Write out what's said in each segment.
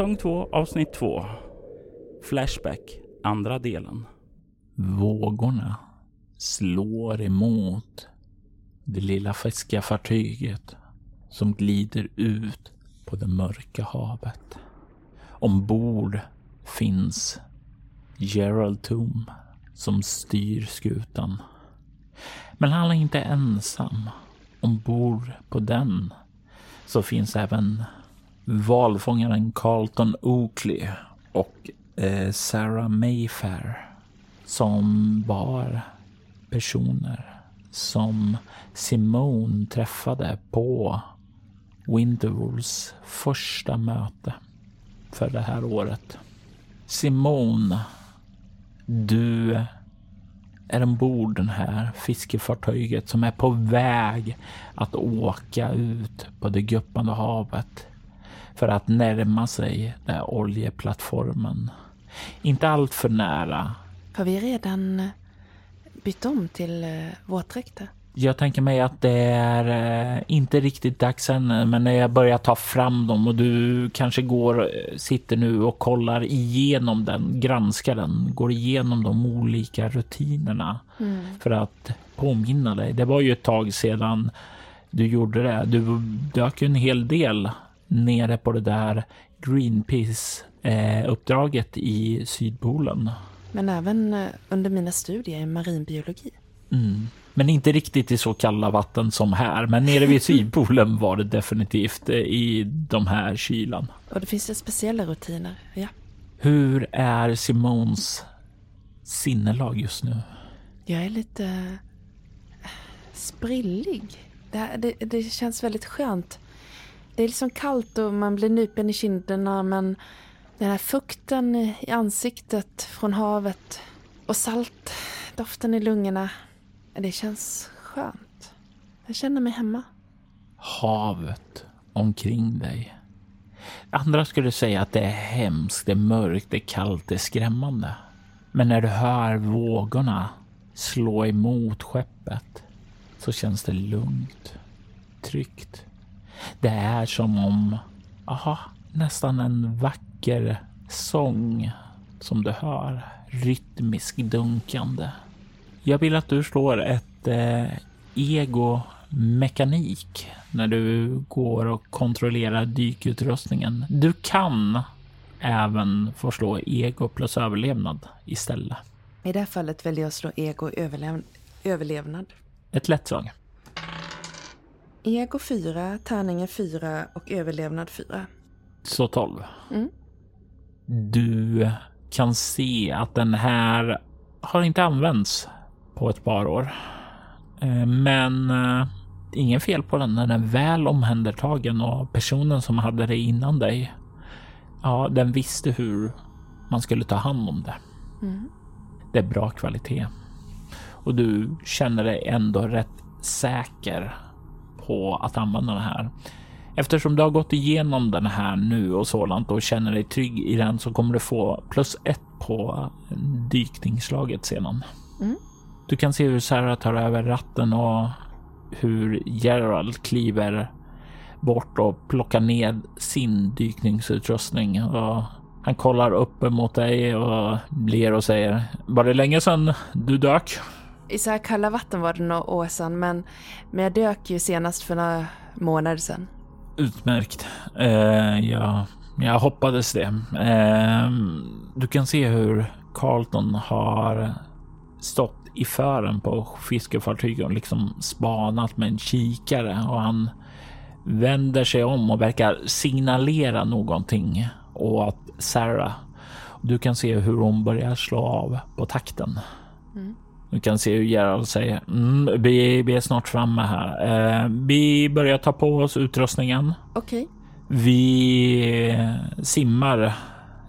Säsong 2 avsnitt 2 Flashback andra delen. Vågorna slår emot det lilla fiskarfartyget som glider ut på det mörka havet. Ombord finns Gerald Toom som styr skutan. Men han är inte ensam. Ombord på den så finns även valfångaren Carlton Oakley och eh, Sarah Mayfair som var personer som Simone träffade på Winterwolves första möte för det här året. Simone, du är ombord den här fiskefartyget som är på väg att åka ut på det guppande havet för att närma sig den oljeplattformen. Inte allt för nära. Har vi redan bytt om till eh, våtdräkter? Jag tänker mig att det är eh, inte riktigt dags än, men när jag börjar ta fram dem och du kanske går, eh, sitter nu och kollar igenom den, granskar den, går igenom de olika rutinerna mm. för att påminna dig. Det var ju ett tag sedan du gjorde det. Du dök en hel del nere på det där Greenpeace-uppdraget i Sydpolen. Men även eh, under mina studier i marinbiologi. Mm. Men inte riktigt i så kalla vatten som här. Men nere vid Sydpolen var det definitivt eh, i de här kylan. Och det finns det speciella rutiner, ja. Hur är Simons sinnelag just nu? Jag är lite eh, sprillig. Det, det, det känns väldigt skönt det är liksom kallt och man blir nypen i kinderna men den här fukten i ansiktet från havet och salt, doften i lungorna. Det känns skönt. Jag känner mig hemma. Havet omkring dig. Andra skulle säga att det är hemskt, det är mörkt, det är kallt, det är skrämmande. Men när du hör vågorna slå emot skeppet så känns det lugnt, tryggt. Det är som om, aha, nästan en vacker sång som du hör. Rytmisk dunkande. Jag vill att du slår ett eh, ego mekanik när du går och kontrollerar dykutrustningen. Du kan även få slå ego plus överlevnad istället. I det här fallet väljer jag att slå ego överlev överlevnad. Ett lätt slag. Ego 4, tärningen 4 och överlevnad 4. Så 12. Mm. Du kan se att den här har inte använts på ett par år. Eh, men uh, ingen fel på den. Den är väl omhändertagen och personen som hade det innan dig, ja, den visste hur man skulle ta hand om det. Mm. Det är bra kvalitet och du känner dig ändå rätt säker på att använda den här. Eftersom du har gått igenom den här nu och sådant och känner dig trygg i den så kommer du få plus ett på dykningsslaget sedan. Mm. Du kan se hur Sarah tar över ratten och hur Gerald kliver bort och plockar ned sin dykningsutrustning. Och han kollar upp mot dig och ler och säger Var det länge sedan du dök? I så här kalla vatten var det några år sedan men, men jag dök ju senast för några månader sedan. Utmärkt. Eh, ja, jag hoppades det. Eh, du kan se hur Carlton har stått i fören på fiskefartyget och liksom spanat med en kikare och han vänder sig om och verkar signalera någonting åt Sarah Du kan se hur hon börjar slå av på takten. Mm. Du kan se hur Gerald säger mm, vi, vi är snart framme här. Eh, vi börjar ta på oss utrustningen. Okej. Okay. Vi simmar,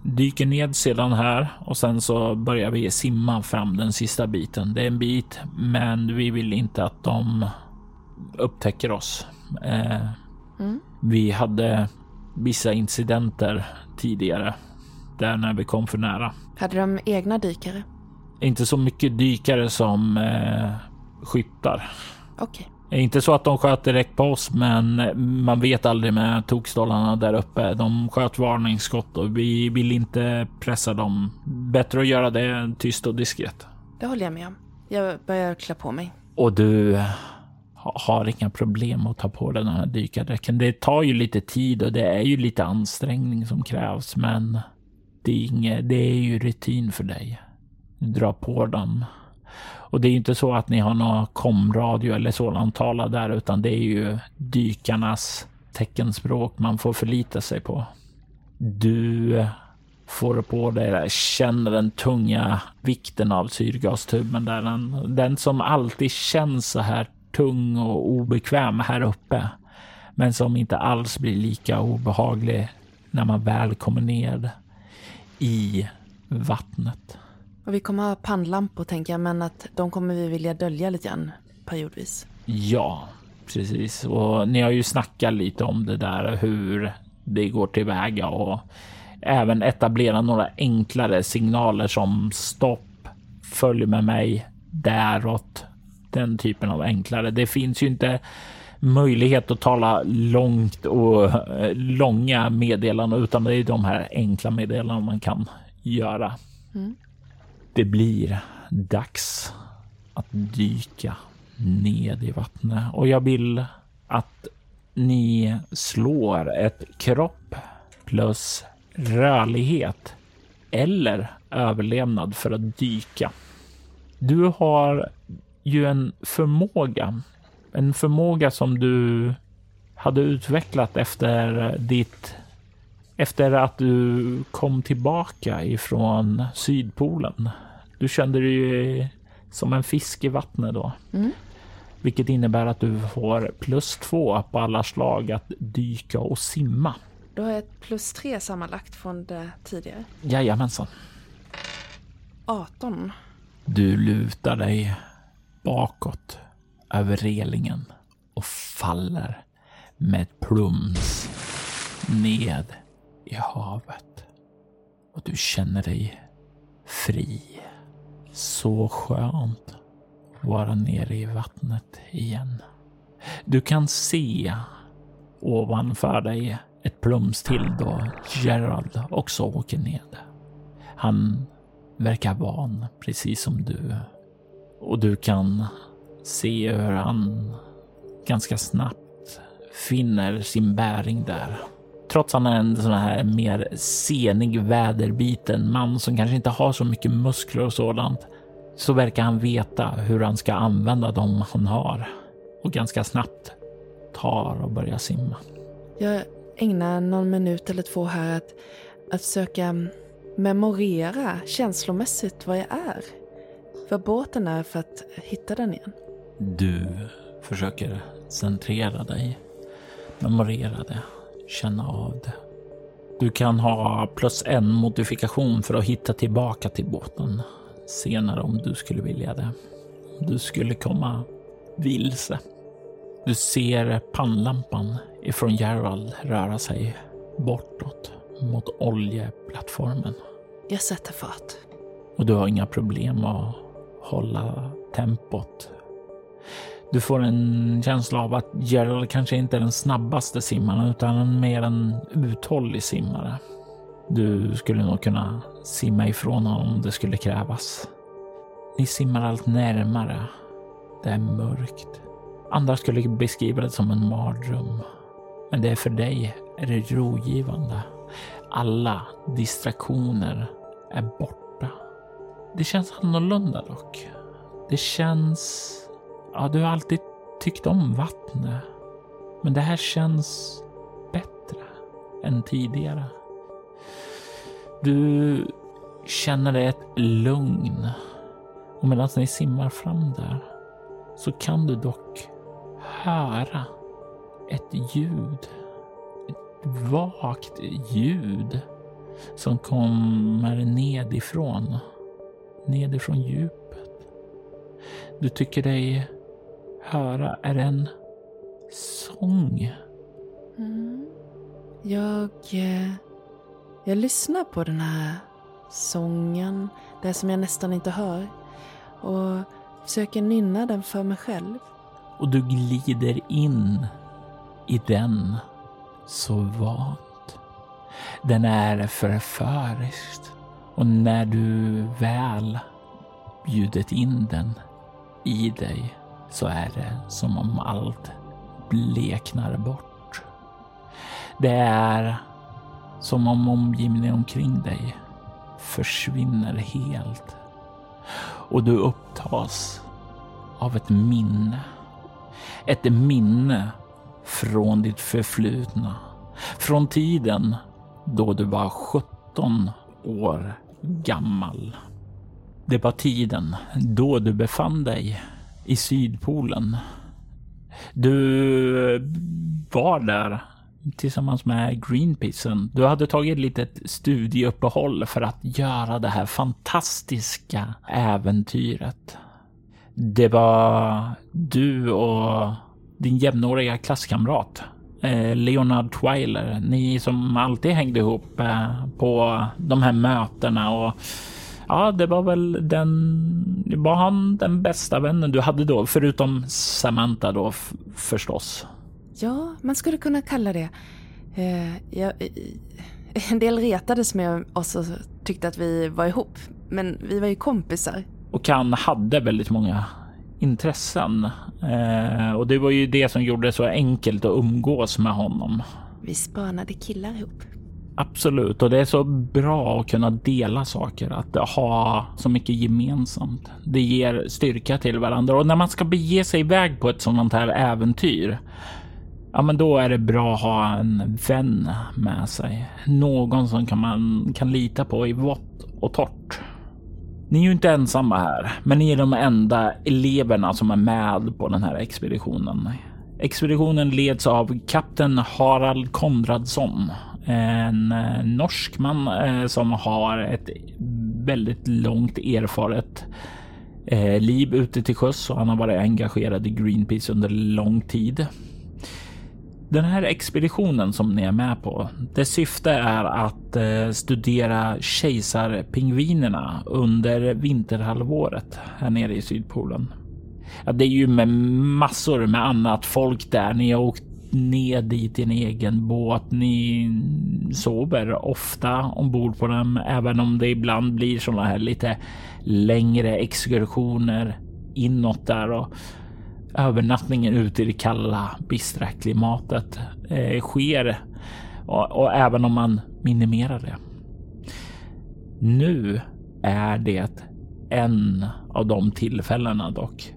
dyker ned sedan här och sen så börjar vi simma fram den sista biten. Det är en bit, men vi vill inte att de upptäcker oss. Eh, mm. Vi hade vissa incidenter tidigare där när vi kom för nära. Hade de egna dykare? Inte så mycket dykare som eh, skyttar. Okej. Inte så att de sköt direkt på oss, men man vet aldrig med tokstollarna där uppe. De sköt varningsskott och vi vill inte pressa dem. Bättre att göra det tyst och diskret. Det håller jag med om. Jag börjar klä på mig. Och du har inga problem att ta på dig den här dykardräkten. Det tar ju lite tid och det är ju lite ansträngning som krävs, men det är, inget, det är ju rutin för dig. Dra på dem. Och det är inte så att ni har någon komradio eller sådant tala där, utan det är ju dykarnas teckenspråk man får förlita sig på. Du får på dig, känner den tunga vikten av syrgastuben där. Den, den som alltid känns så här tung och obekväm här uppe, men som inte alls blir lika obehaglig när man väl kommer ner i vattnet. Och vi kommer ha pannlampor tänker jag, men att de kommer vi vilja dölja lite grann periodvis. Ja, precis. Och ni har ju snackat lite om det där, hur det går tillväga och även etablera några enklare signaler som stopp, följ med mig däråt. Den typen av enklare. Det finns ju inte möjlighet att tala långt och eh, långa meddelanden, utan det är de här enkla meddelanden man kan göra. Mm. Det blir dags att dyka ned i vattnet och jag vill att ni slår ett kropp plus rörlighet eller överlevnad för att dyka. Du har ju en förmåga en förmåga som du hade utvecklat efter ditt efter att du kom tillbaka ifrån Sydpolen. Du kände dig som en fisk i vattnet då. Mm. Vilket innebär att du får plus två på alla slag att dyka och simma. Då har jag ett plus tre sammanlagt från det tidigare. Jajamensan. 18. Du lutar dig bakåt över relingen och faller med plums ned i havet. Och du känner dig fri. Så skönt att vara nere i vattnet igen. Du kan se ovanför dig ett plums till då Gerald också åker ned. Han verkar van, precis som du. Och du kan se hur han ganska snabbt finner sin bäring där. Trots att han är en sån här mer senig, väderbiten man som kanske inte har så mycket muskler och sådant, så verkar han veta hur han ska använda dem han har och ganska snabbt tar och börjar simma. Jag ägnar någon minut eller två här att, att försöka memorera känslomässigt vad jag är. Vad båten är för att hitta den igen. Du försöker centrera dig, memorera det, känna av det. Du kan ha plus en modifikation för att hitta tillbaka till båten senare om du skulle vilja det. Om du skulle komma vilse. Du ser pannlampan ifrån Gerald röra sig bortåt mot oljeplattformen. Jag sätter fart. Och du har inga problem att hålla tempot du får en känsla av att Gerald kanske inte är den snabbaste simmaren utan mer en uthållig simmare. Du skulle nog kunna simma ifrån honom om det skulle krävas. Ni simmar allt närmare. Det är mörkt. Andra skulle beskriva det som en mardröm. Men det är för dig är det rogivande. Alla distraktioner är borta. Det känns annorlunda dock. Det känns Ja, du har alltid tyckt om vattnet. Men det här känns bättre än tidigare. Du känner ett lugn. Och medan ni simmar fram där så kan du dock höra ett ljud. Ett vagt ljud som kommer nedifrån. Nedifrån djupet. Du tycker dig höra är en sång. Mm. Jag, eh, jag lyssnar på den här sången, det som jag nästan inte hör. Och försöker nynna den för mig själv. Och du glider in i den så vant. Den är förförisk. Och när du väl bjudit in den i dig så är det som om allt bleknar bort. Det är som om omgivningen omkring dig försvinner helt och du upptas av ett minne. Ett minne från ditt förflutna. Från tiden då du var 17 år gammal. Det var tiden då du befann dig i Sydpolen. Du eh, var där tillsammans med Greenpeace. Du hade tagit ett litet studieuppehåll för att göra det här fantastiska äventyret. Det var du och din jämnåriga klasskamrat eh, Leonard Twiler. Ni som alltid hängde ihop eh, på de här mötena och ja, det var väl den. Var han den bästa vännen du hade då, förutom Samantha då förstås? Ja, man skulle kunna kalla det. Eh, jag, en del retades med oss och tyckte att vi var ihop. Men vi var ju kompisar. Och han hade väldigt många intressen. Eh, och det var ju det som gjorde det så enkelt att umgås med honom. Vi spanade killar ihop. Absolut, och det är så bra att kunna dela saker, att ha så mycket gemensamt. Det ger styrka till varandra och när man ska bege sig iväg på ett sådant här äventyr ja, men då är det bra att ha en vän med sig. Någon som kan man kan lita på i vått och torrt. Ni är ju inte ensamma här, men ni är de enda eleverna som är med på den här expeditionen. Expeditionen leds av kapten Harald Konradsson, en eh, norsk man eh, som har ett väldigt långt erfaret eh, liv ute till sjöss och han har varit engagerad i Greenpeace under lång tid. Den här expeditionen som ni är med på, dess syfte är att studera kejsarpingvinerna under vinterhalvåret här nere i Sydpolen. Ja, det är ju med massor med annat folk där. Ni har åkt ner dit i en egen båt. Ni sover ofta ombord på dem, även om det ibland blir sådana här lite längre exkursioner inåt där och övernattningen ute i det kalla, bistra klimatet eh, sker och, och även om man minimerar det. Nu är det en av de tillfällena dock.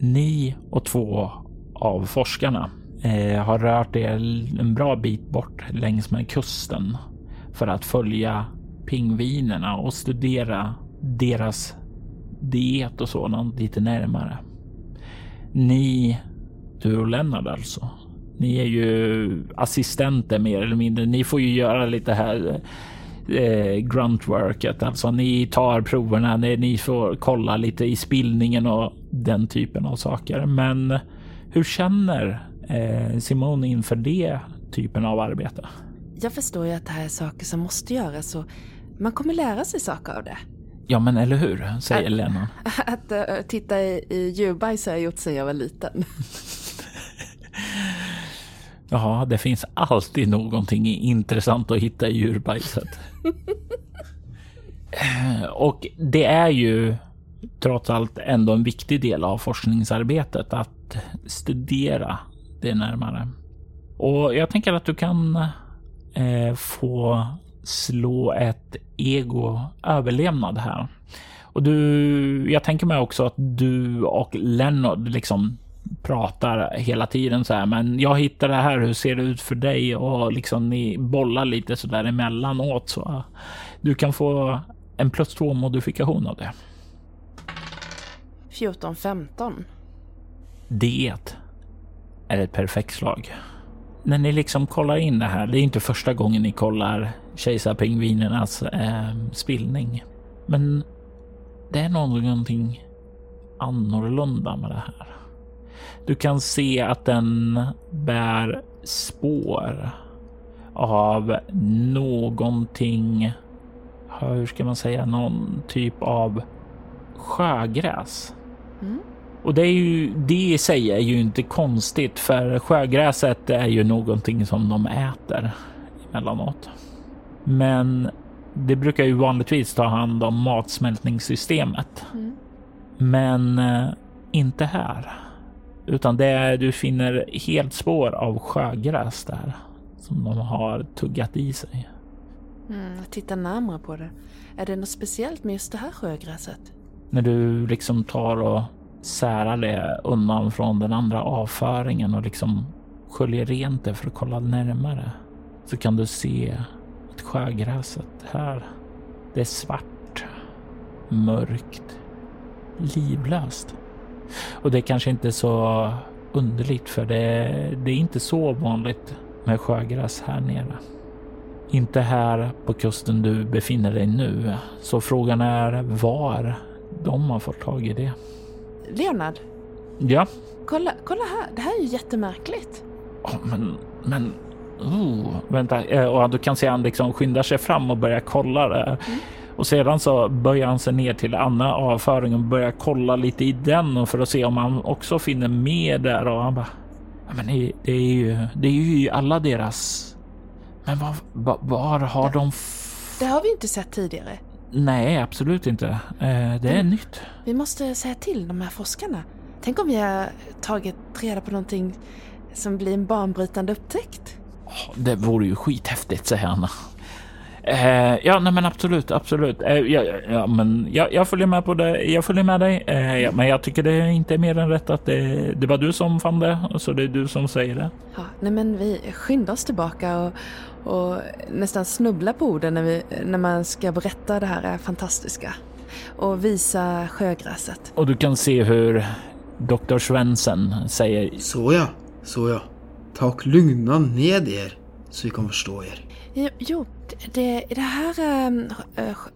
Ni och två av forskarna eh, har rört er en bra bit bort längs med kusten för att följa pingvinerna och studera deras diet och sådant lite närmare. Ni, du och Lennart alltså. Ni är ju assistenter mer eller mindre. Ni får ju göra lite här eh, gruntworket. Alltså ni tar proverna, ni, ni får kolla lite i spillningen och den typen av saker. Men hur känner eh, Simone inför det typen av arbete? Jag förstår ju att det här är saker som måste göras och man kommer lära sig saker av det. Ja, men eller hur, säger att, Lennon. Att uh, titta i, i djurbajs har jag gjort sedan jag var liten. Ja, det finns alltid någonting intressant att hitta i djurbajset. Och det är ju trots allt ändå en viktig del av forskningsarbetet att studera det närmare. Och jag tänker att du kan eh, få slå ett ego överlevnad här. Och du, jag tänker mig också att du och Leonard liksom pratar hela tiden så här, men jag hittar det här. Hur ser det ut för dig? Och liksom ni bollar lite så där emellanåt så du kan få en plus två modifikation av det. 14, 15. Det är ett perfekt slag. När ni liksom kollar in det här, det är inte första gången ni kollar kejsarpingvinernas eh, spillning. Men det är någonting annorlunda med det här. Du kan se att den bär spår av någonting, hur ska man säga, någon typ av sjögräs. Mm. Och det är ju det i sig är ju inte konstigt för sjögräset är ju någonting som de äter emellanåt. Men det brukar ju vanligtvis ta hand om matsmältningssystemet. Mm. Men eh, inte här. Utan det är, du finner helt spår av sjögräs där som de har tuggat i sig. Mm, jag tittar närmare på det. Är det något speciellt med just det här sjögräset? När du liksom tar och särar det undan från den andra avföringen och liksom sköljer rent det för att kolla närmare så kan du se att sjögräset här, det är svart, mörkt, livlöst. Och det är kanske inte så underligt för det, det är inte så vanligt med sjögräs här nere. Inte här på kusten du befinner dig nu. Så frågan är var de har fått tag i det. Leonard? Ja? Kolla, kolla här, det här är ju jättemärkligt. Oh, men, men, oh, vänta. Eh, och du kan se han liksom skyndar sig fram och börjar kolla det. Mm. Och sedan så böjer han sig ner till andra avföringen och börjar kolla lite i den för att se om han också finner mer där och han bara men det, det, är ju, det är ju alla deras... Men var, var, var har de... Det har vi inte sett tidigare. Nej, absolut inte. Eh, det är mm. nytt. Vi måste säga till de här forskarna. Tänk om vi har tagit reda på någonting som blir en banbrytande upptäckt. Det vore ju skithäftigt, säger Anna. Eh, ja, nej men absolut, absolut. Eh, ja, ja, men jag, jag, följer med på det. Jag följer med dig, eh, ja, men jag tycker det inte är mer än rätt att det, det var du som fann det, så det är du som säger det. Ja, nej men vi skyndar oss tillbaka och, och nästan snubblar på orden när, vi, när man ska berätta det här fantastiska och visa sjögräset. Och du kan se hur Dr. Svensson säger Så ja, så ja. Ta och lugna ned er så vi kan förstå er. Jo, det, i det här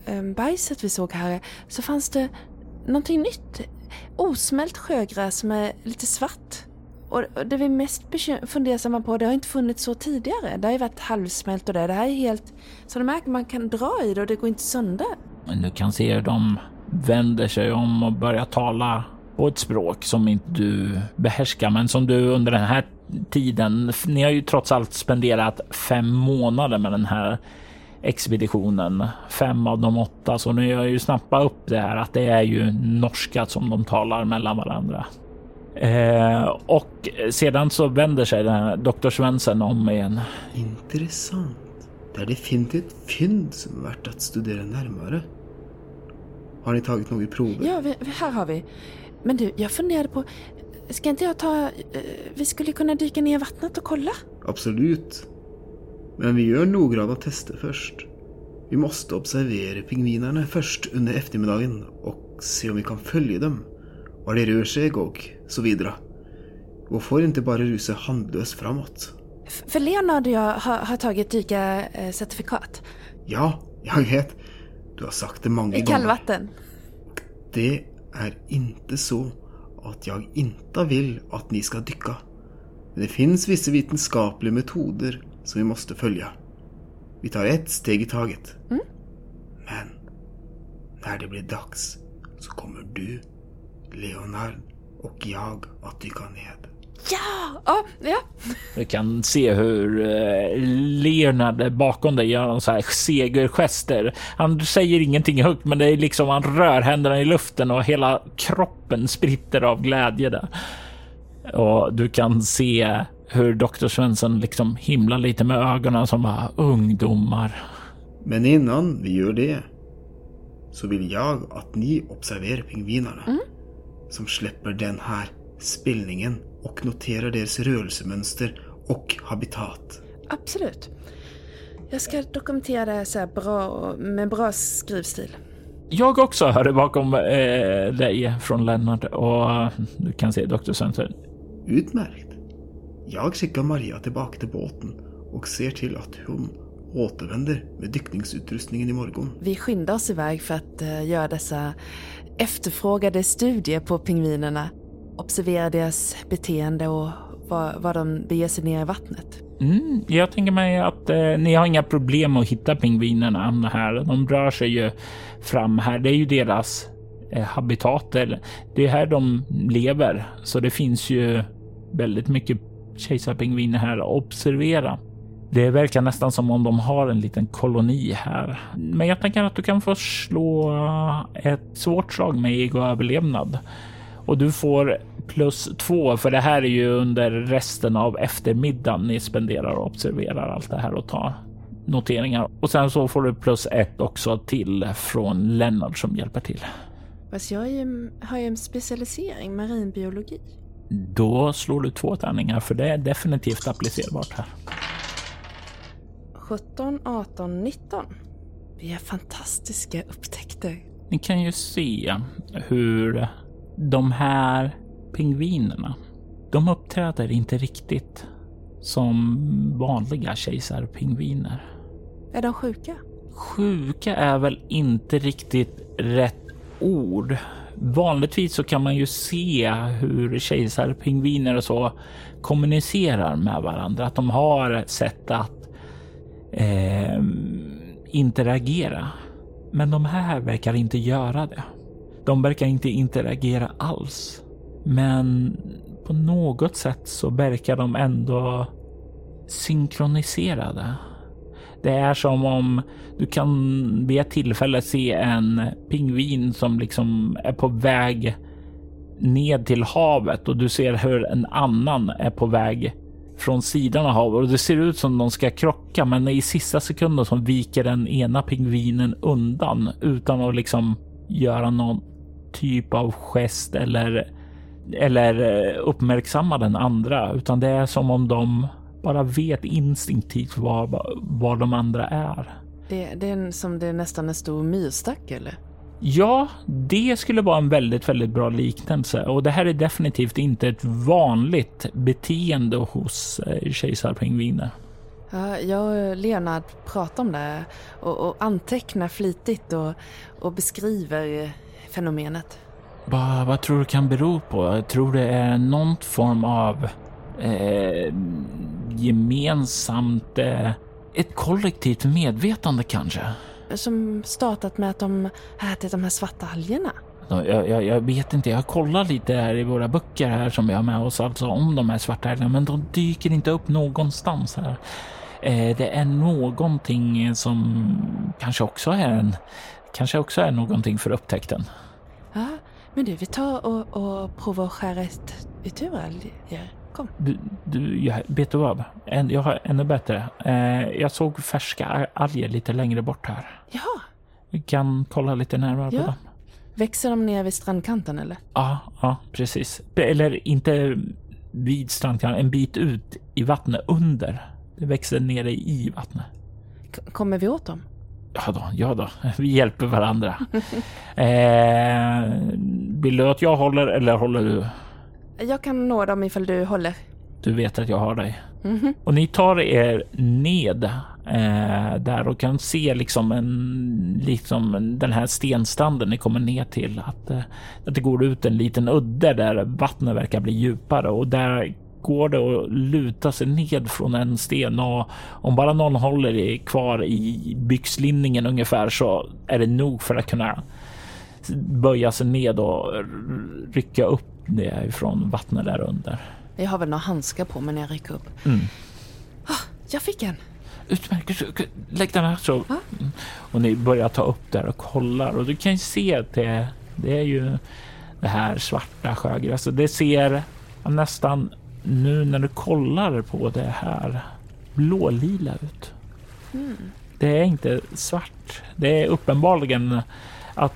äh, bajset vi såg här så fanns det någonting nytt. Osmält sjögräs som är lite svart. Och det vi mest fundersamma på, det har inte funnits så tidigare. Det har ju varit halvsmält och det. Det här är helt... Så du märker, man kan dra i det och det går inte sönder. Men du kan se hur de vänder sig om och börjar tala på ett språk som inte du behärskar, men som du under den här tiden. Ni har ju trots allt spenderat fem månader med den här expeditionen. Fem av de åtta, så ni har ju snappat upp det här att det är ju norska som de talar mellan varandra. Eh, och sedan så vänder sig den här doktor Svensson om igen. Intressant. Det är definitivt fynd som är värt att studera närmare. Har ni tagit några prover? Ja, vi, här har vi. Men du, jag funderade på, ska inte jag ta... Eh, vi skulle kunna dyka ner i vattnet och kolla? Absolut. Men vi gör noggranna tester först. Vi måste observera pingvinerna först under eftermiddagen och se om vi kan följa dem. Var de rör sig och så vidare. Och får inte bara rusa handlöst framåt. För Leonard och jag har, har tagit dykarcertifikat. Ja, jag vet. Du har sagt det många gånger. I kallvatten. Det är inte så att jag inte vill att ni ska dyka. Men det finns vissa vetenskapliga metoder som vi måste följa. Vi tar ett steg i taget. Mm. Men när det blir dags så kommer du, Leonard och jag att dyka ned. Ja! Ja, ja. Du kan se hur eh, Leonard bakom dig gör så här segergester. Han säger ingenting högt, men det är liksom han rör händerna i luften och hela kroppen spritter av glädje där. Och du kan se hur doktor Svensson liksom himlar lite med ögonen som bara ungdomar. Men innan vi gör det så vill jag att ni observerar pingvinerna mm. som släpper den här spillningen och noterar deras rörelsemönster och habitat. Absolut. Jag ska dokumentera det så bra med bra skrivstil. Jag också hör det bakom eh, dig från Lennart och du kan se Dr. Center. Utmärkt. Jag skickar Maria tillbaka till båten och ser till att hon återvänder med dykningsutrustningen imorgon. Vi skyndar oss iväg för att uh, göra dessa efterfrågade studier på pingvinerna. Observera deras beteende och var, var de beger sig ner i vattnet. Mm, jag tänker mig att eh, ni har inga problem att hitta pingvinerna här. De rör sig ju fram här. Det är ju deras eh, habitater. Det är här de lever, så det finns ju väldigt mycket kejsarpingviner här att observera. Det verkar nästan som om de har en liten koloni här. Men jag tänker att du kan få slå ett svårt slag med egoöverlevnad. överlevnad och du får plus två, för det här är ju under resten av eftermiddagen ni spenderar och observerar allt det här och tar noteringar. Och sen så får du plus ett också till från Lennart som hjälper till. Fast jag ju, har ju en specialisering marinbiologi. Då slår du två tärningar för det är definitivt applicerbart här. 17, 18, 19. Vi har fantastiska upptäckter. Ni kan ju se hur de här pingvinerna, de uppträder inte riktigt som vanliga kejsarpingviner. Är de sjuka? Sjuka är väl inte riktigt rätt ord. Vanligtvis så kan man ju se hur kejsarpingviner och så kommunicerar med varandra, att de har sätt att eh, interagera. Men de här verkar inte göra det. De verkar inte interagera alls. Men på något sätt så verkar de ändå synkroniserade. Det är som om du kan vid ett tillfälle se en pingvin som liksom är på väg ned till havet och du ser hur en annan är på väg från sidan av havet och det ser ut som de ska krocka men i sista sekunden så viker den ena pingvinen undan utan att liksom göra någon typ av gest eller eller eh, uppmärksamma den andra, utan det är som om de bara vet instinktivt var, var de andra är. Det, det är som det är nästan en stor myrstack eller? Ja, det skulle vara en väldigt, väldigt bra liknelse och det här är definitivt inte ett vanligt beteende hos eh, kejsarpingviner. Ja, jag och Leonard pratar om det och, och antecknar flitigt och, och beskriver fenomenet. Vad, vad tror du kan bero på? Jag tror det är någon form av eh, gemensamt, eh, ett kollektivt medvetande kanske? Som startat med att de ätit de här svarta algerna? Jag, jag, jag, vet inte, jag kollar lite här i våra böcker här som vi har med oss alltså om de här svarta algerna, men de dyker inte upp någonstans här. Eh, det är någonting som kanske också är en, kanske också är någonting för upptäckten. Ja, men du, vi tar och, och provar att skära ett, ett ur alger. Kom. Du, du jag, vet du vad? En, jag har ännu bättre. Eh, jag såg färska alger lite längre bort här. Jaha. Vi kan kolla lite närmare ja. på dem. Växer de ner vid strandkanten eller? Ja, ja precis. Eller inte vid strandkanten, en bit ut i vattnet under. Det växer nere i vattnet. K kommer vi åt dem? Ja då, ja då. Vi hjälper varandra. eh, vill du att jag håller eller håller du? Jag kan nå dem ifall du håller. Du vet att jag har dig. Mm -hmm. Och ni tar er ned eh, där och kan se liksom en liksom den här stenstranden ni kommer ner till att, eh, att det går ut en liten udde där vattnet verkar bli djupare och där går det att luta sig ned från en sten och om bara någon håller kvar i byxlinningen ungefär så är det nog för att kunna böja sig ned och rycka upp det ifrån vattnet där under. Jag har väl några handskar på mig när jag rycker upp. Mm. Oh, jag fick en. Utmärkt. Lägg den här så. Ah. Och ni börjar ta upp där och kollar och du kan ju se att det, det är ju det här svarta sjögräset. Det ser nästan nu när du kollar på det här blålila ut. Mm. Det är inte svart. Det är uppenbarligen att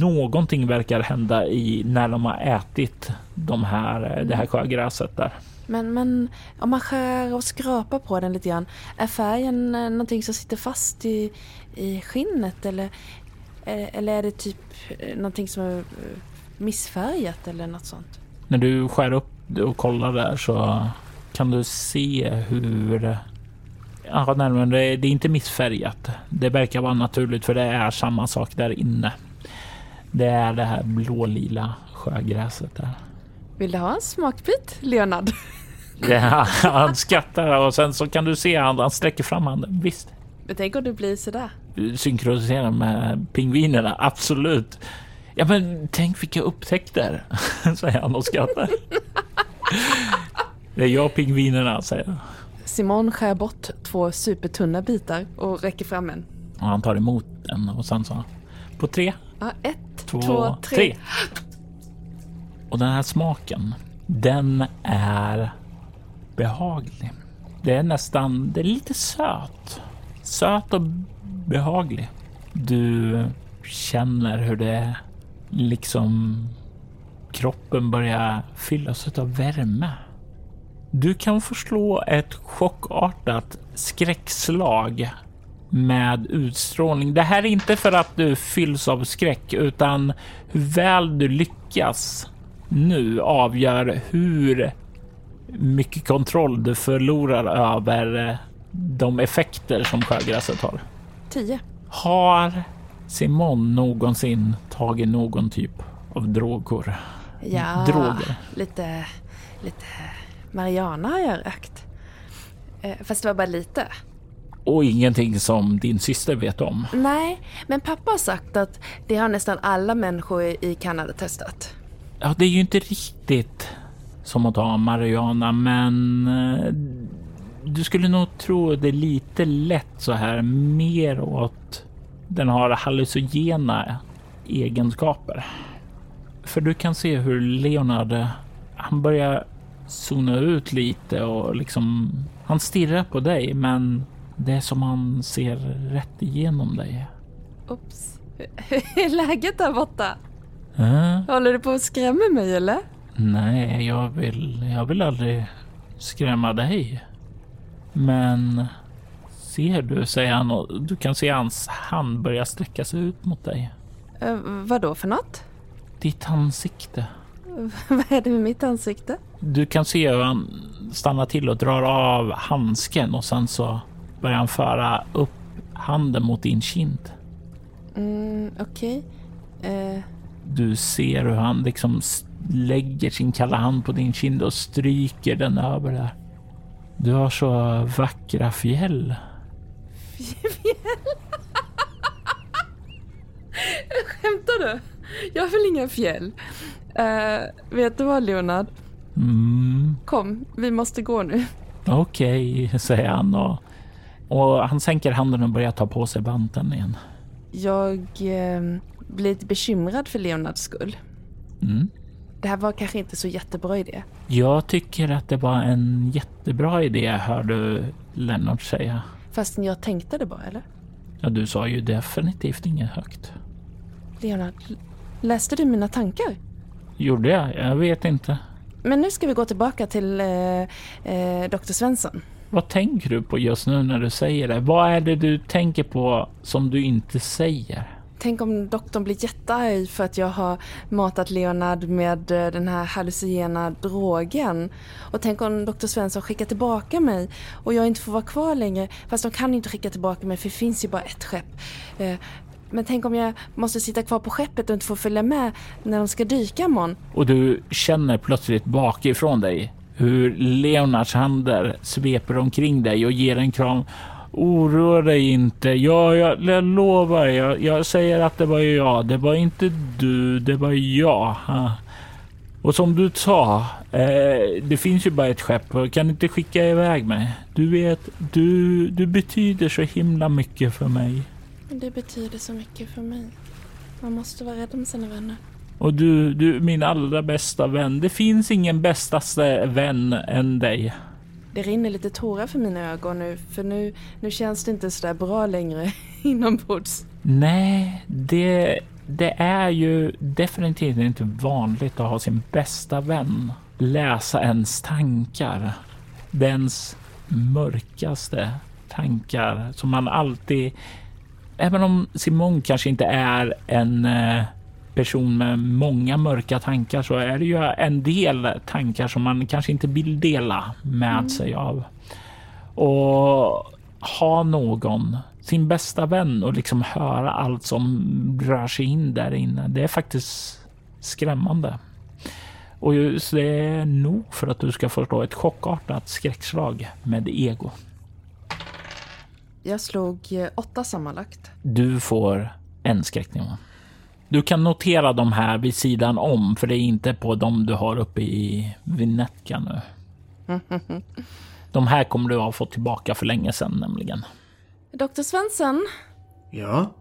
någonting verkar hända i när de har ätit de här, det här sjögräset där. Men, men om man skär och skrapar på den lite grann, är färgen någonting som sitter fast i, i skinnet eller Eller är det typ eh, någonting som är eh, missfärgat eller något sånt? När du skär upp och kollar där så kan du se hur... Ja, närmare, det är inte missfärgat. Det verkar vara naturligt för det är samma sak där inne. Det är det här blålila sjögräset där. Vill du ha en smakbit, Leonard? Ja, han skrattar och sen så kan du se att han sträcker fram handen. Visst. Men tänk om det blir sådär. Du synkroniserar med pingvinerna, absolut. Ja, men tänk vilka upptäckter, säger han och skrattar. Det är jag och pingvinerna, säger jag. Simon skär bort två supertunna bitar och räcker fram en. Och han tar emot den och sen så på tre. Ja, ett, två, två tre. tre. Och den här smaken, den är behaglig. Det är nästan, det är lite söt. Söt och behaglig. Du känner hur det liksom kroppen börjar fyllas av värme. Du kan förslå ett chockartat skräckslag med utstrålning. Det här är inte för att du fylls av skräck utan hur väl du lyckas nu avgör hur mycket kontroll du förlorar över de effekter som sjögräset har. Tio. Har Simon någonsin tagit någon typ av droger? Ja, Droger. lite, lite Mariana har jag rökt. Eh, Fast det var bara lite. Och ingenting som din syster vet om. Nej, men pappa har sagt att det har nästan alla människor i Kanada testat. Ja, det är ju inte riktigt som att ta marijuana, men eh, du skulle nog tro det är lite lätt så här mer åt den har hallucinogena egenskaper. För du kan se hur Leonard, han börjar zona ut lite och liksom, han stirrar på dig, men det är som han ser rätt igenom dig. Oops. Hur är läget där borta? Äh? Håller du på att skrämma mig eller? Nej, jag vill, jag vill aldrig skrämma dig. Men ser du, säger han och du kan se hans hand börja sträcka sig ut mot dig. Uh, vad då för något? Ditt ansikte. vad är det med mitt ansikte? Du kan se hur han stannar till och drar av handsken och sen så börjar han föra upp handen mot din kind. Mm, Okej. Eh, Du ser hur han liksom lägger sin kalla hand på din kind och stryker den över där. Du har så vackra fjäll. Skämtar du? Jag väl inga fjäll? Eh, vet du vad Leonard? Mm, Kom, vi måste gå nu. Okej, säger han och, och han sänker handen och börjar ta på sig banten igen. Jag eh, blir lite bekymrad för Leonards skull. Mm. Det här var kanske inte så jättebra idé. Jag tycker att det var en jättebra idé, hör du Lennart säga. Fastän jag tänkte det bara, eller? Ja, du sa ju definitivt inget högt. Leonard, läste du mina tankar? Gjorde jag? Jag vet inte. Men nu ska vi gå tillbaka till eh, eh, Dr. Svensson. Vad tänker du på just nu när du säger det? Vad är det du tänker på som du inte säger? Tänk om doktorn blir jättearg för att jag har matat Leonard med eh, den här hallucinogena drogen. Och tänk om Dr. Svensson skickar tillbaka mig och jag inte får vara kvar längre. Fast de kan inte skicka tillbaka mig för det finns ju bara ett skepp. Men tänk om jag måste sitta kvar på skeppet och inte får följa med när de ska dyka imorgon. Och du känner plötsligt bakifrån dig hur Leonards händer sveper omkring dig och ger en kram. Oroa dig inte. Ja, jag, jag lovar. Jag, jag säger att det var jag. Det var inte du. Det var jag. Och som du sa, eh, det finns ju bara ett skepp. Kan Jag kan inte skicka iväg mig. Du vet, du, du betyder så himla mycket för mig. Det betyder så mycket för mig. Man måste vara rädd om sina vänner. Och du, du är min allra bästa vän. Det finns ingen bästaste vän än dig. Det rinner lite tårar för mina ögon nu, för nu, nu känns det inte så där bra längre inombords. Nej, det, det är ju definitivt inte vanligt att ha sin bästa vän läsa ens tankar. Dens mörkaste tankar som man alltid även om Simon kanske inte är en eh, person med många mörka tankar så är det ju en del tankar som man kanske inte vill dela med mm. sig av. Och ha någon, sin bästa vän och liksom höra allt som rör sig in där inne. Det är faktiskt skrämmande. Och just det är nog för att du ska förstå ett chockartat skräckslag med ego. Jag slog eh, åtta sammanlagt. Du får en skräcknivå. Du kan notera de här vid sidan om, för det är inte på dem du har uppe i Vinetka nu. De här kommer du ha fått tillbaka för länge sedan nämligen. Doktor Svensson? Ja?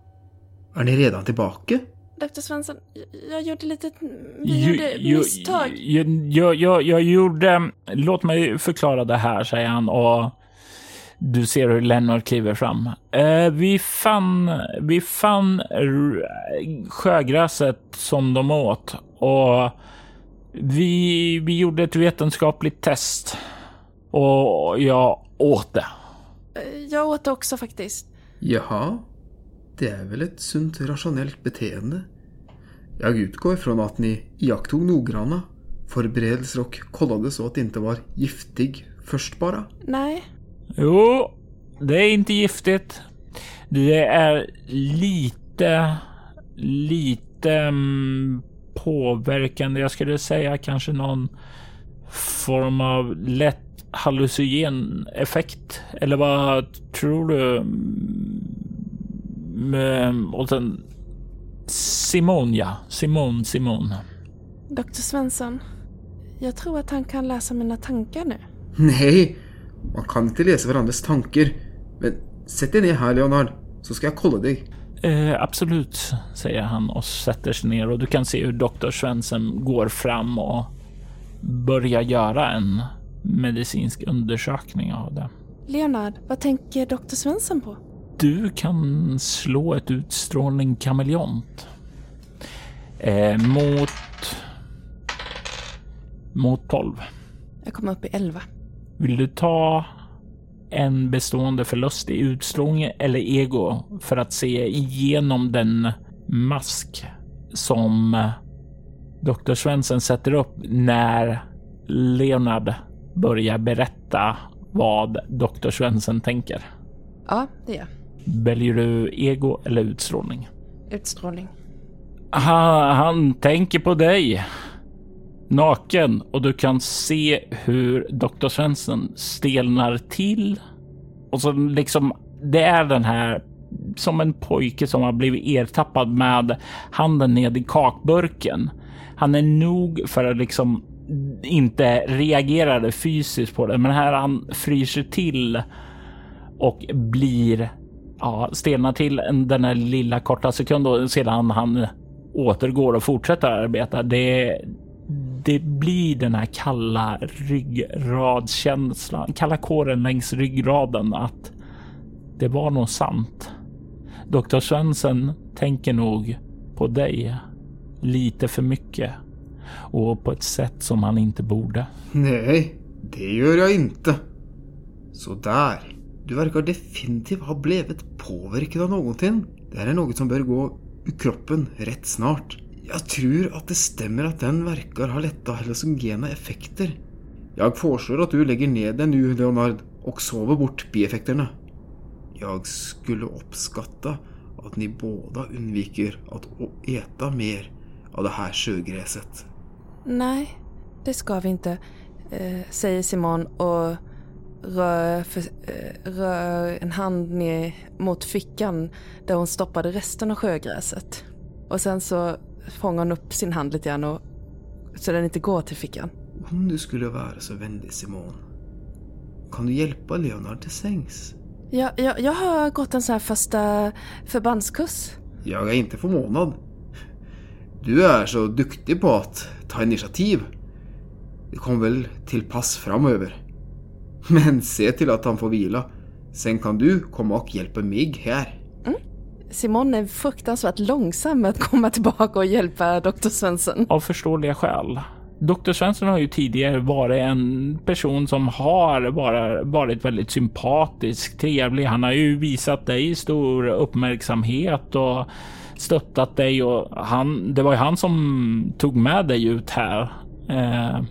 Är ni redan tillbaka? Doktor Svensson, jag gjorde lite... Vi gjorde misstag. Jag, jag, jag, jag gjorde... Låt mig förklara det här, säger han och du ser hur Lennart kliver fram. Eh, vi fann, vi fann sjögräset som de åt och vi, vi gjorde ett vetenskapligt test och jag åt det. Eh, jag åt det också faktiskt. Jaha, det är väl ett sunt rationellt beteende. Jag utgår ifrån att ni iakttog noggranna förberedelser och kollade så att det inte var giftig först bara. Nej, Jo, det är inte giftigt. Det är lite, lite um, påverkande. Jag skulle säga kanske någon form av lätt hallucinogen effekt. Eller vad tror du? Mm, och sen Simon, ja. Simon, Simon. Doktor Svensson, jag tror att han kan läsa mina tankar nu. Nej, man kan inte läsa varandras tankar. Men sätt dig ner här Leonard, så ska jag kolla dig. Eh, absolut, säger han och sätter sig ner och du kan se hur doktor Svensson går fram och börjar göra en medicinsk undersökning av det. Leonard, vad tänker doktor Svensson på? Du kan slå ett utstrålning kameleont. Eh, mot... Mot 12. Jag kommer upp i 11. Vill du ta en bestående förlust i utstrålning eller ego för att se igenom den mask som Dr. Svensson sätter upp när Leonard börjar berätta vad Dr. Svensson tänker? Ja, det gör Väljer du ego eller utstrålning? Utstrålning. Han, han tänker på dig naken och du kan se hur Dr. Svensson stelnar till. Och så liksom, det är den här som en pojke som har blivit ertappad med handen ned i kakburken. Han är nog för att liksom inte reagera fysiskt på det, men här han fryser till och blir ja, stelnar till den här lilla korta sekunden sedan han återgår och fortsätter arbeta. Det, det blir den här kalla ryggradskänslan, kalla kåren längs ryggraden att det var nog sant. Doktor Svensson tänker nog på dig lite för mycket och på ett sätt som han inte borde. Nej, det gör jag inte. Så där. Du verkar definitivt ha blivit påverkad av någonting. Det här är något som bör gå ur kroppen rätt snart. Jag tror att det stämmer att den verkar ha lätta hallucinogena effekter. Jag föreslår att du lägger ner den nu, Leonard, och sover bort bieffekterna. Jag skulle uppskatta att ni båda undviker att äta mer av det här sjögräset. Nej, det ska vi inte, eh, säger Simon och rör, för, eh, rör en hand ner mot fickan där hon stoppade resten av sjögräset. Och sen så fångar hon upp sin hand lite grann och, så den inte går till fickan. Om du skulle vara så vänlig Simon. Kan du hjälpa Leonard till sängs? Ja, jag, jag har gått en sån här första förbandskurs. Jag är inte förvånad. Du är så duktig på att ta initiativ. Det kommer väl till pass framöver. Men se till att han får vila. Sen kan du komma och hjälpa mig här. Simon är fruktansvärt långsam med att komma tillbaka och hjälpa Dr. Svensson. Av förståeliga skäl. Dr. Svensson har ju tidigare varit en person som har bara varit väldigt sympatisk, trevlig. Han har ju visat dig stor uppmärksamhet och stöttat dig och han, det var ju han som tog med dig ut här. Eh,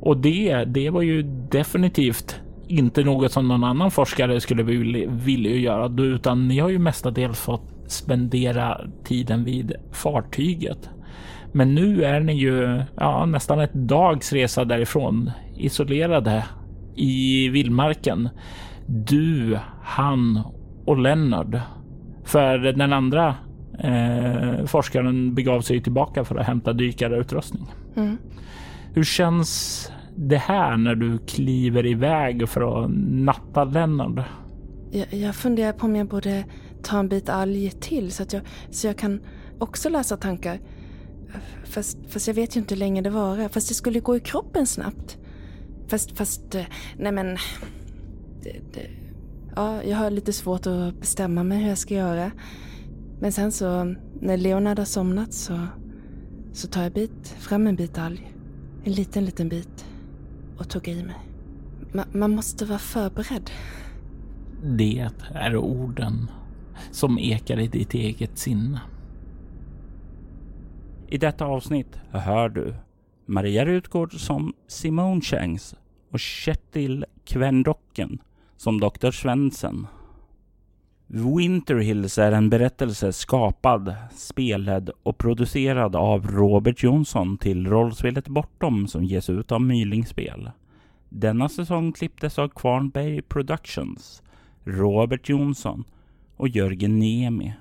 och det, det var ju definitivt inte något som någon annan forskare skulle vilja, göra, utan ni har ju mestadels fått spendera tiden vid fartyget. Men nu är ni ju ja, nästan ett dags resa därifrån, isolerade i vildmarken. Du, han och Leonard. För den andra eh, forskaren begav sig tillbaka för att hämta dykarutrustning. Mm. Hur känns det här när du kliver iväg för att natta Lennart? Jag, jag funderar på om jag borde ta en bit alg till så att jag, så jag kan också läsa tankar. Fast, fast jag vet ju inte hur länge det varar. Fast det skulle gå i kroppen snabbt. Fast, fast, eh, nej men. Det, det, ja, jag har lite svårt att bestämma mig hur jag ska göra. Men sen så, när Leonard har somnat så, så tar jag bit, fram en bit alg. En liten, liten bit. Och tuggar i mig. Ma, man måste vara förberedd. Det är orden som ekar i ditt eget sinne. I detta avsnitt hör du Maria Rutgård som Simone Changs och Kjetil Kvendocken som Dr. Svensson. Winter Hills är en berättelse skapad, spelad och producerad av Robert Jonsson till rollspelet Bortom som ges ut av Mylingspel. Denna säsong klipptes av Kvarnberg Productions, Robert Jonsson och Jörgen Niemi.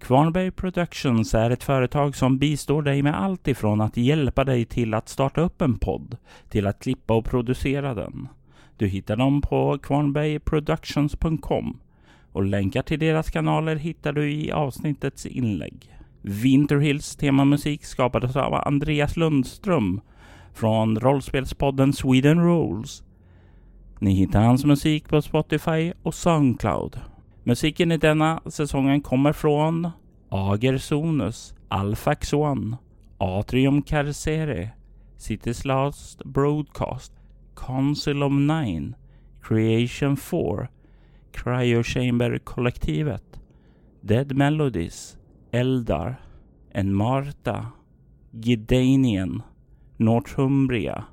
Kvarnberg Productions är ett företag som bistår dig med allt ifrån att hjälpa dig till att starta upp en podd till att klippa och producera den. Du hittar dem på kvarnbergproductions.com och länkar till deras kanaler hittar du i avsnittets inlägg. Winterhills temamusik skapades av Andreas Lundström från rollspelspodden Sweden Rules. Ni hittar hans musik på Spotify och Soundcloud. Musiken i denna säsongen kommer från Ager Sonus, Alfax One, Atrium Carcere, City's Last Broadcast, Council of Nine, Creation 4, Cryo Chamber-kollektivet, Dead Melodies, Eldar, En Marta, Gidanien, Northumbria,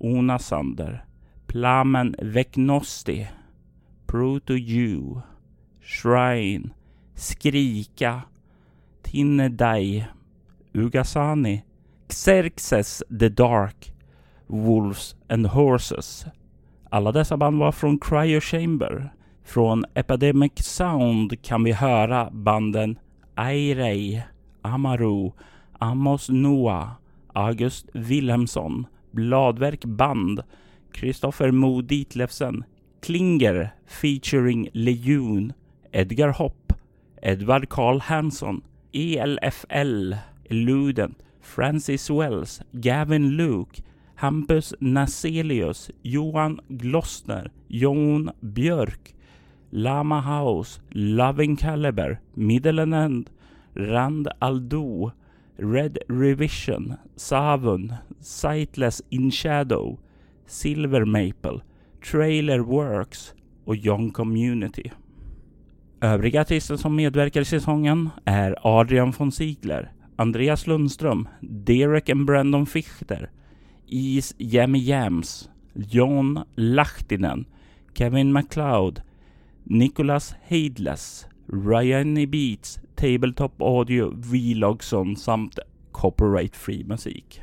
Onasander, Plamen Vecnosti, Proto-Jew, Shrine, Skrika, Tinnedai, Ugasani, Xerxes the Dark, Wolves and Horses. Alla dessa band var från Cryo Chamber. Från Epidemic Sound kan vi höra banden Airey, Amaru, Amos Noah, August Wilhelmsson, Bladverk Band, Kristoffer Mo Ditlevsen, Klinger featuring Lejon, Edgar Hopp, Edvard Carl Hanson, ELFL, Eluden, Francis Wells, Gavin Luke, Hampus Naselius, Johan Glossner, Jon Björk, Lama House, Loving Caliber, Middle and End, Rand Aldo, Red Revision, Savun, Sightless in Shadow, Silver Maple, Trailer Works och Young Community. Övriga artister som medverkar i säsongen är Adrian von Ziegler, Andreas Lundström, Derek and Brandon Fichter, Is Jammy Jams, John Lahtinen, Kevin MacLeod, Nicholas Heidless, Ryan. Beats, Tabletop Audio, Vlogson samt Copyright Free musik.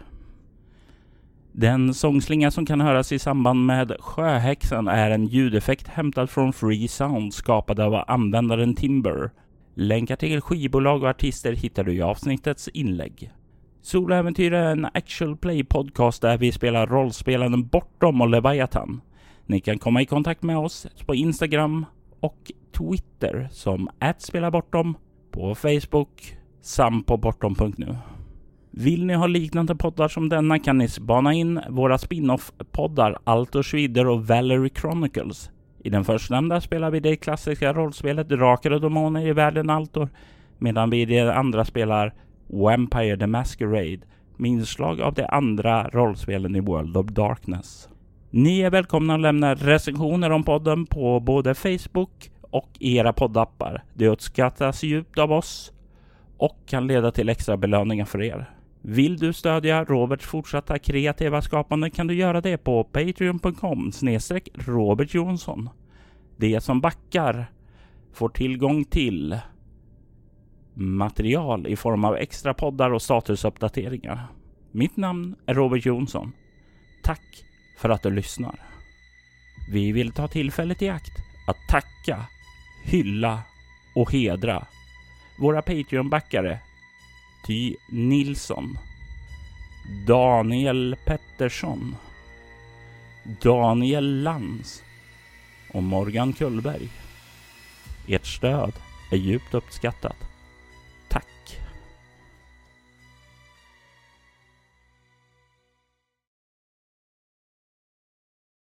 Den sångslinga som kan höras i samband med Sjöhäxan är en ljudeffekt hämtad från Free Sound skapad av användaren Timber. Länkar till skivbolag och artister hittar du i avsnittets inlägg. Soloäventyr är en actual play podcast där vi spelar rollspelen Bortom och Leviathan. Ni kan komma i kontakt med oss på Instagram och Twitter som @spelabortom, på Facebook samt på bortom.nu. Vill ni ha liknande poddar som denna kan ni spana in våra spin-off-poddar Altor Schwider och Valerie Chronicles. I den förstnämnda spelar vi det klassiska rollspelet Drakar och Demoner i världen Altor, medan vi i det andra spelar Vampire the Masquerade med inslag av de andra rollspelen i World of Darkness. Ni är välkomna att lämna recensioner om podden på både Facebook och era poddappar. Det uppskattas djupt av oss och kan leda till extra belöningar för er. Vill du stödja Roberts fortsatta kreativa skapande kan du göra det på patreon.com snedstreck Robert Jonsson. Det som backar får tillgång till material i form av extra poddar och statusuppdateringar. Mitt namn är Robert Jonsson. Tack för att du lyssnar. Vi vill ta tillfället i akt att tacka, hylla och hedra våra Patreon-backare Ty Nilsson, Daniel Pettersson, Daniel Lands och Morgan Kullberg. Ert stöd är djupt uppskattat.